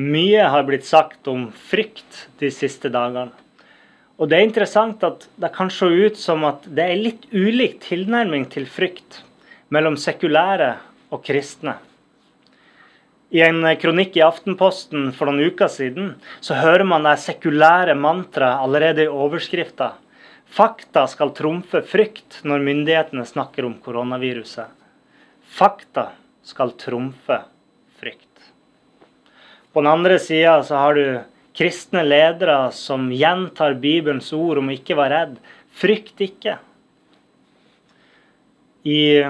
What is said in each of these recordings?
Mye har blitt sagt om frykt de siste dagene. Og det er interessant at det kan se ut som at det er litt ulik tilnærming til frykt mellom sekulære og kristne. I en kronikk i Aftenposten for noen uker siden så hører man det sekulære mantraet allerede i overskrifta. Fakta skal trumfe frykt når myndighetene snakker om koronaviruset. Fakta skal trumfe. På den andre sida så har du kristne ledere som gjentar Bibelens ord om å ikke være redd. Frykt ikke. I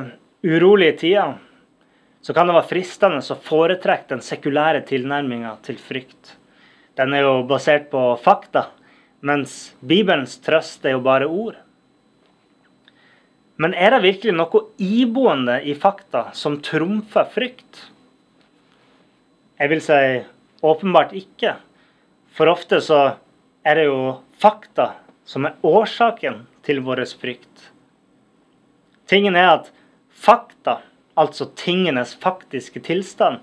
urolige tider så kan det være fristende å foretrekke den sekulære tilnærminga til frykt. Den er jo basert på fakta, mens Bibelens trøst er jo bare ord. Men er det virkelig noe iboende i fakta som trumfer frykt? Jeg vil si åpenbart ikke. For ofte så er det jo fakta som er årsaken til vår frykt. Tingen er at fakta, altså tingenes faktiske tilstand,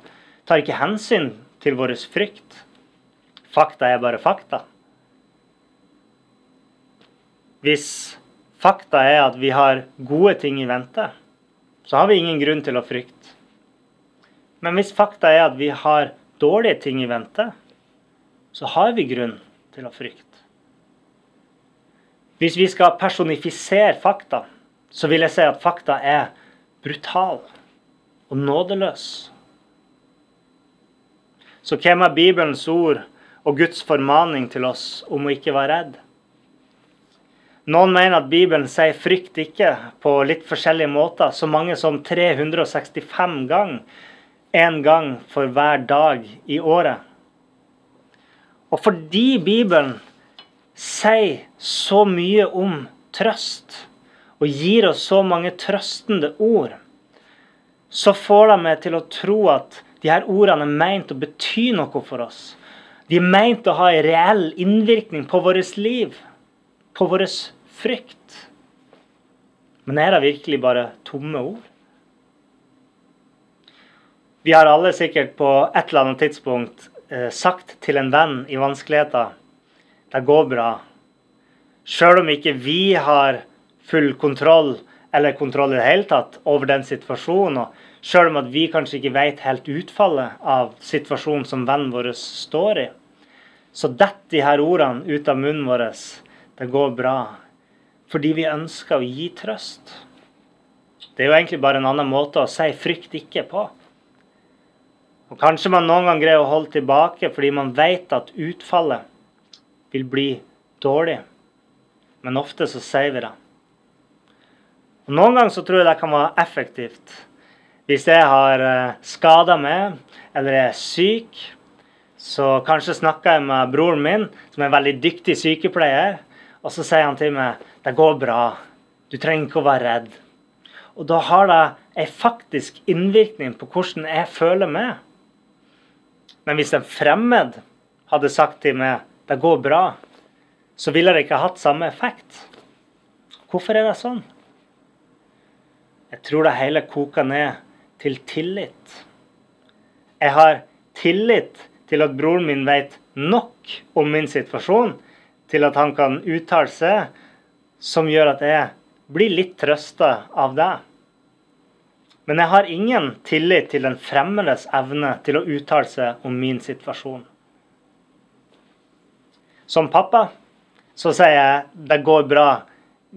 tar ikke hensyn til vår frykt. Fakta er bare fakta. Hvis fakta er at vi har gode ting i vente, så har vi ingen grunn til å frykte. Men hvis fakta er at vi har dårlige ting i vente, så har vi grunn til å frykte. Hvis vi skal personifisere fakta, så vil jeg si at fakta er brutal og nådeløs. Så hvem er Bibelens ord og Guds formaning til oss om å ikke være redd? Noen mener at Bibelen sier 'frykt ikke' på litt forskjellige måter, så mange som 365 ganger. Én gang for hver dag i året. Og fordi Bibelen sier så mye om trøst, og gir oss så mange trøstende ord, så får de meg til å tro at de her ordene er meint å bety noe for oss. De er meint å ha en reell innvirkning på vårt liv, på vår frykt. Men er det virkelig bare tomme ord? Vi har alle sikkert på et eller annet tidspunkt eh, sagt til en venn i vanskeligheter det går bra. Sjøl om ikke vi har full kontroll, eller kontroll i det hele tatt, over den situasjonen, og sjøl om at vi kanskje ikke vet helt utfallet av situasjonen som vennen vår står i, så detter de her ordene ut av munnen vår. Det går bra. Fordi vi ønsker å gi trøst. Det er jo egentlig bare en annen måte å si 'frykt ikke' på. Og Kanskje man noen gang greier å holde tilbake fordi man vet at utfallet vil bli dårlig. Men ofte så sier vi det. Og Noen ganger så tror jeg det kan være effektivt. Hvis jeg har eh, skada meg eller er syk, så kanskje snakker jeg med broren min, som er en veldig dyktig sykepleier, og så sier han til meg 'Det går bra. Du trenger ikke å være redd'. Og da har det en faktisk innvirkning på hvordan jeg føler meg. Men hvis en fremmed hadde sagt til meg 'det går bra', så ville det ikke hatt samme effekt. Hvorfor er det sånn? Jeg tror det hele koker ned til tillit. Jeg har tillit til at broren min vet nok om min situasjon til at han kan uttale seg, som gjør at jeg blir litt trøsta av det. Men jeg har ingen tillit til den fremmedes evne til å uttale seg om min situasjon. Som pappa så sier jeg det går bra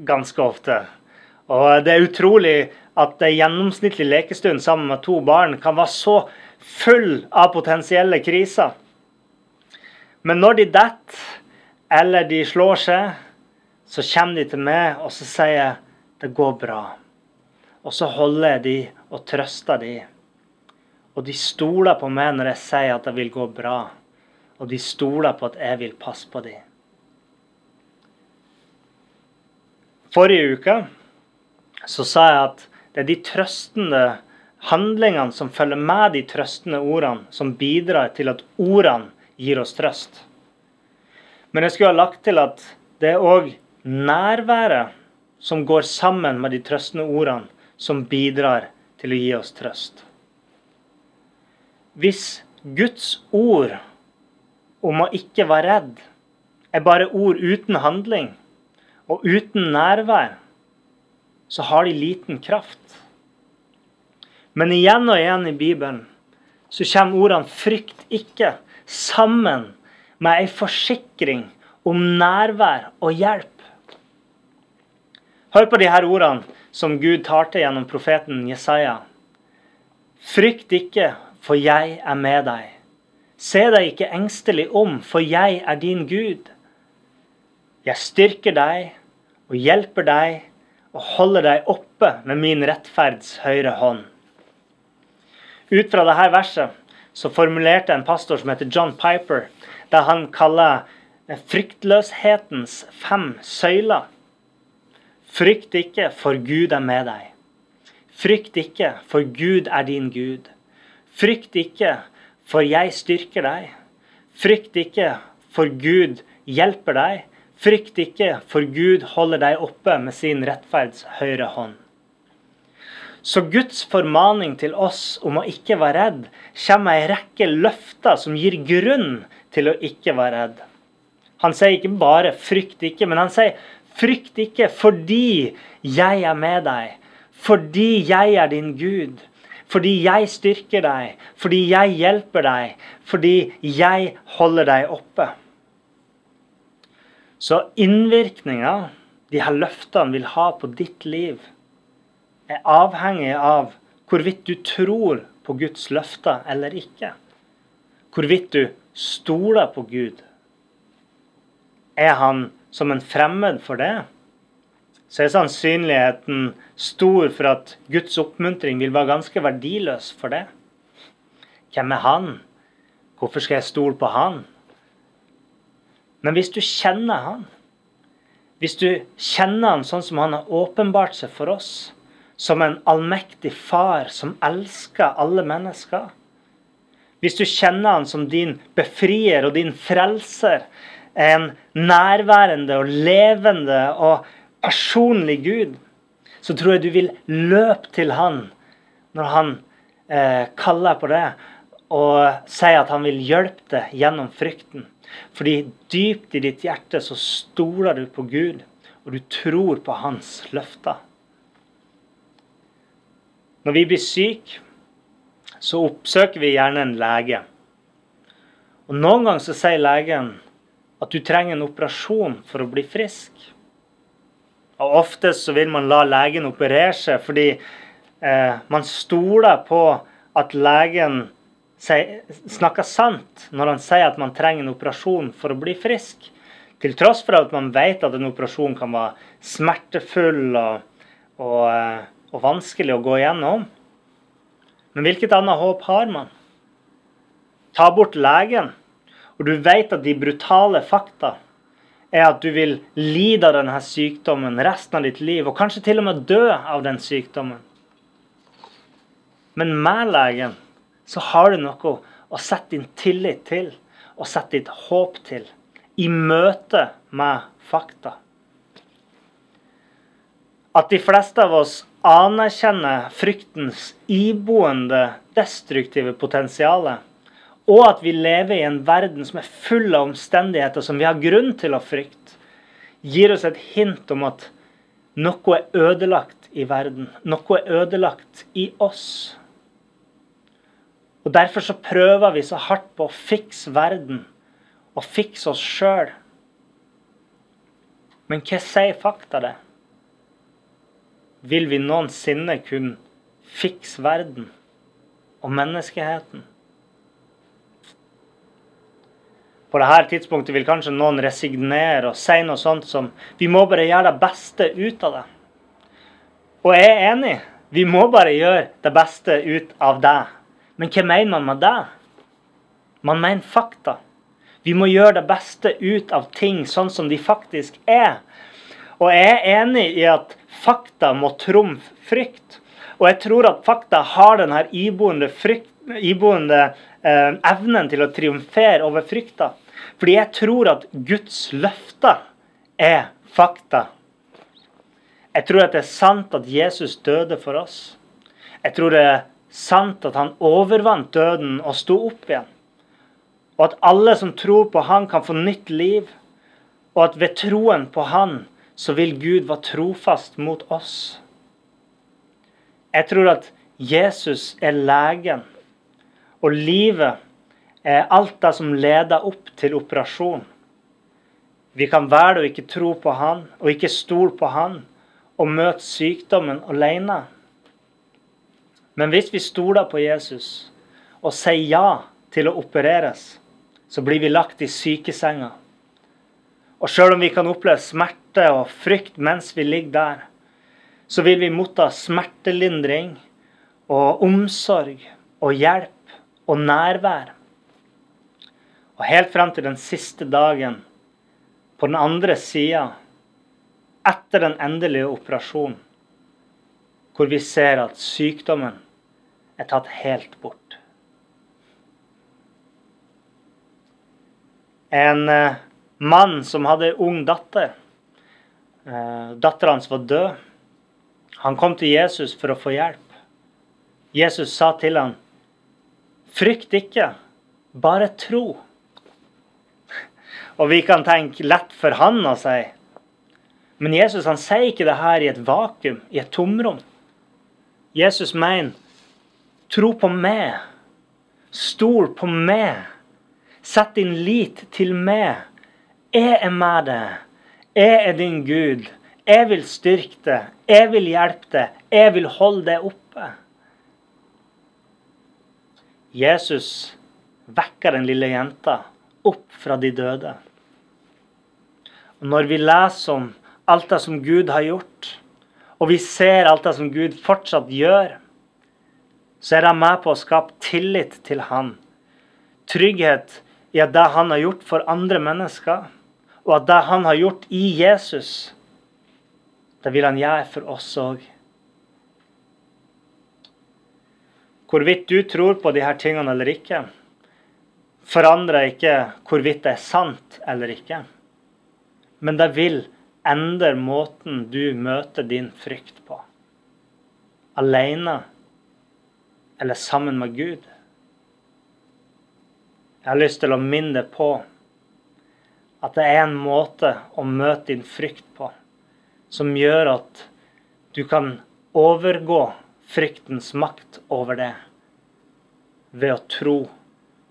ganske ofte. Og det er utrolig at en gjennomsnittlig lekestund sammen med to barn kan være så full av potensielle kriser. Men når de detter, eller de slår seg, så kommer de til meg og så sier jeg det går bra. Og så holder jeg de og trøster de. Og de stoler på meg når jeg sier at det vil gå bra. Og de stoler på at jeg vil passe på de. Forrige uke så sa jeg at det er de trøstende handlingene som følger med de trøstende ordene, som bidrar til at ordene gir oss trøst. Men jeg skulle ha lagt til at det er òg nærværet som går sammen med de trøstende ordene, som bidrar til å gi oss trøst. Hvis Guds ord om å ikke være redd er bare ord uten handling og uten nærvær, så har de liten kraft. Men igjen og igjen i Bibelen så kommer ordene 'frykt ikke' sammen med ei forsikring om nærvær og hjelp. Hør på de her ordene som Gud tar til gjennom profeten Jesaja. Frykt ikke, for jeg er med deg. Se deg ikke engstelig om, for jeg er din Gud. Jeg styrker deg og hjelper deg og holder deg oppe med min rettferds høyre hånd. Ut fra dette verset så formulerte en pastor som heter John Piper, det han kaller fryktløshetens fem søyler. Frykt ikke, for Gud er med deg. Frykt ikke, for Gud er din Gud. Frykt ikke, for jeg styrker deg. Frykt ikke, for Gud hjelper deg. Frykt ikke, for Gud holder deg oppe med sin rettferds høyre hånd. Så Guds formaning til oss om å ikke være redd kommer med ei rekke løfter som gir grunn til å ikke være redd. Han sier ikke bare 'frykt ikke', men han sier 'frykt ikke fordi jeg er med deg', fordi jeg er din Gud, fordi jeg styrker deg, fordi jeg hjelper deg, fordi jeg holder deg oppe. Så innvirkninga de her løftene vil ha på ditt liv, er avhengig av hvorvidt du tror på Guds løfter eller ikke. Hvorvidt du stoler på Gud. Er han som en fremmed for det, så er sannsynligheten stor for at Guds oppmuntring vil være ganske verdiløs for det. Hvem er han? Hvorfor skal jeg stole på han? Men hvis du kjenner han, hvis du kjenner han sånn som han har åpenbart seg for oss, som en allmektig far som elsker alle mennesker Hvis du kjenner han som din befrier og din frelser, en nærværende og levende og personlig Gud, så tror jeg du vil løpe til han når han eh, kaller på det, og sier at han vil hjelpe deg gjennom frykten. Fordi dypt i ditt hjerte så stoler du på Gud, og du tror på hans løfter. Når vi blir syke, så oppsøker vi gjerne en lege. Og Noen ganger så sier legen at du trenger en operasjon for å bli frisk. Og Oftest så vil man la legen operere seg fordi eh, man stoler på at legen snakker sant når han sier at man trenger en operasjon for å bli frisk. Til tross for at man vet at en operasjon kan være smertefull og, og, eh, og vanskelig å gå igjennom. Men hvilket annet håp har man? Ta bort legen, og du vet at de brutale fakta er at du vil lide av denne sykdommen resten av ditt liv, og kanskje til og med dø av den sykdommen. Men med legen så har du noe å sette din tillit til og sette ditt håp til i møte med fakta. At de fleste av oss anerkjenner fryktens iboende destruktive potensialet, og at vi lever i en verden som er full av omstendigheter som vi har grunn til å frykte, gir oss et hint om at noe er ødelagt i verden. Noe er ødelagt i oss. Og Derfor så prøver vi så hardt på å fikse verden og fikse oss sjøl. Men hva sier fakta det? Vil vi noensinne kunne fikse verden og menneskeheten? På dette tidspunktet vil kanskje noen resignere og si noe sånt som Vi må bare gjøre det beste ut av det. Og jeg er enig. Vi må bare gjøre det beste ut av det. Men hva mener man med det? Man mener fakta. Vi må gjøre det beste ut av ting sånn som de faktisk er. Og jeg er enig i at fakta må trumfe frykt. Og jeg tror at fakta har denne iboende, frykt, iboende eh, evnen til å triumfere over frykta. Fordi jeg tror at Guds løfter er fakta. Jeg tror at det er sant at Jesus døde for oss. Jeg tror det er sant at han overvant døden og sto opp igjen. Og at alle som tror på han, kan få nytt liv. Og at ved troen på han, så vil Gud være trofast mot oss. Jeg tror at Jesus er legen, og livet er alt det som leder opp til operasjon. Vi kan velge å ikke tro på han og ikke stole på han og møte sykdommen alene. Men hvis vi stoler på Jesus og sier ja til å opereres, så blir vi lagt i sykesenga. Og sjøl om vi kan oppleve smerte og frykt mens vi ligger der, så vil vi motta smertelindring og omsorg og hjelp og nærvær. Og helt frem til den siste dagen, på den andre sida, etter den endelige operasjonen, hvor vi ser at sykdommen er tatt helt bort. En eh, mann som hadde en ung datter. Datteren hans var død. Han kom til Jesus for å få hjelp. Jesus sa til ham, 'Frykt ikke, bare tro'. Og vi kan tenke lett for han å si. Men Jesus han sier ikke det her i et vakuum, i et tomrom. Jesus mener Tro på meg. Stol på meg. Sett din lit til meg. Jeg er med deg. Jeg er din Gud. Jeg vil styrke deg. Jeg vil hjelpe deg. Jeg vil holde deg oppe. Jesus vekker den lille jenta opp fra de døde. Og Når vi leser om alt det som Gud har gjort, og vi ser alt det som Gud fortsatt gjør, så er det med på å skape tillit til han. Trygghet i at det han har gjort for andre mennesker, og at det han har gjort i Jesus, det vil han gjøre for oss òg. Hvorvidt du tror på de her tingene eller ikke, forandrer ikke hvorvidt det er sant eller ikke. Men det vil endre måten du møter din frykt på. Alene eller sammen med Gud. Jeg har lyst til å minne deg på at det er en måte å møte din frykt på som gjør at du kan overgå fryktens makt over det ved å tro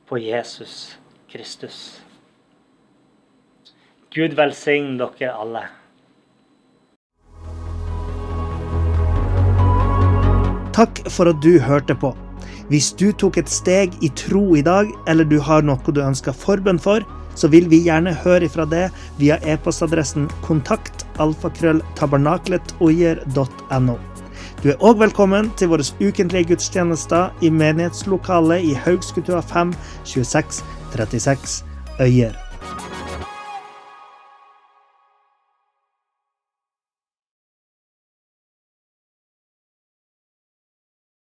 på Jesus Kristus. Gud velsigne dere alle. Takk for at du hørte på. Hvis du tok et steg i tro i dag, eller du har noe du ønsker forbønn for, så vil vi gjerne høre ifra det via e-postadressen kontakt alfakrølltabernaklet.oier.no. Du er òg velkommen til våre ukentlige gudstjenester i menighetslokalet i Haugskutua 5 26 36 Øyer.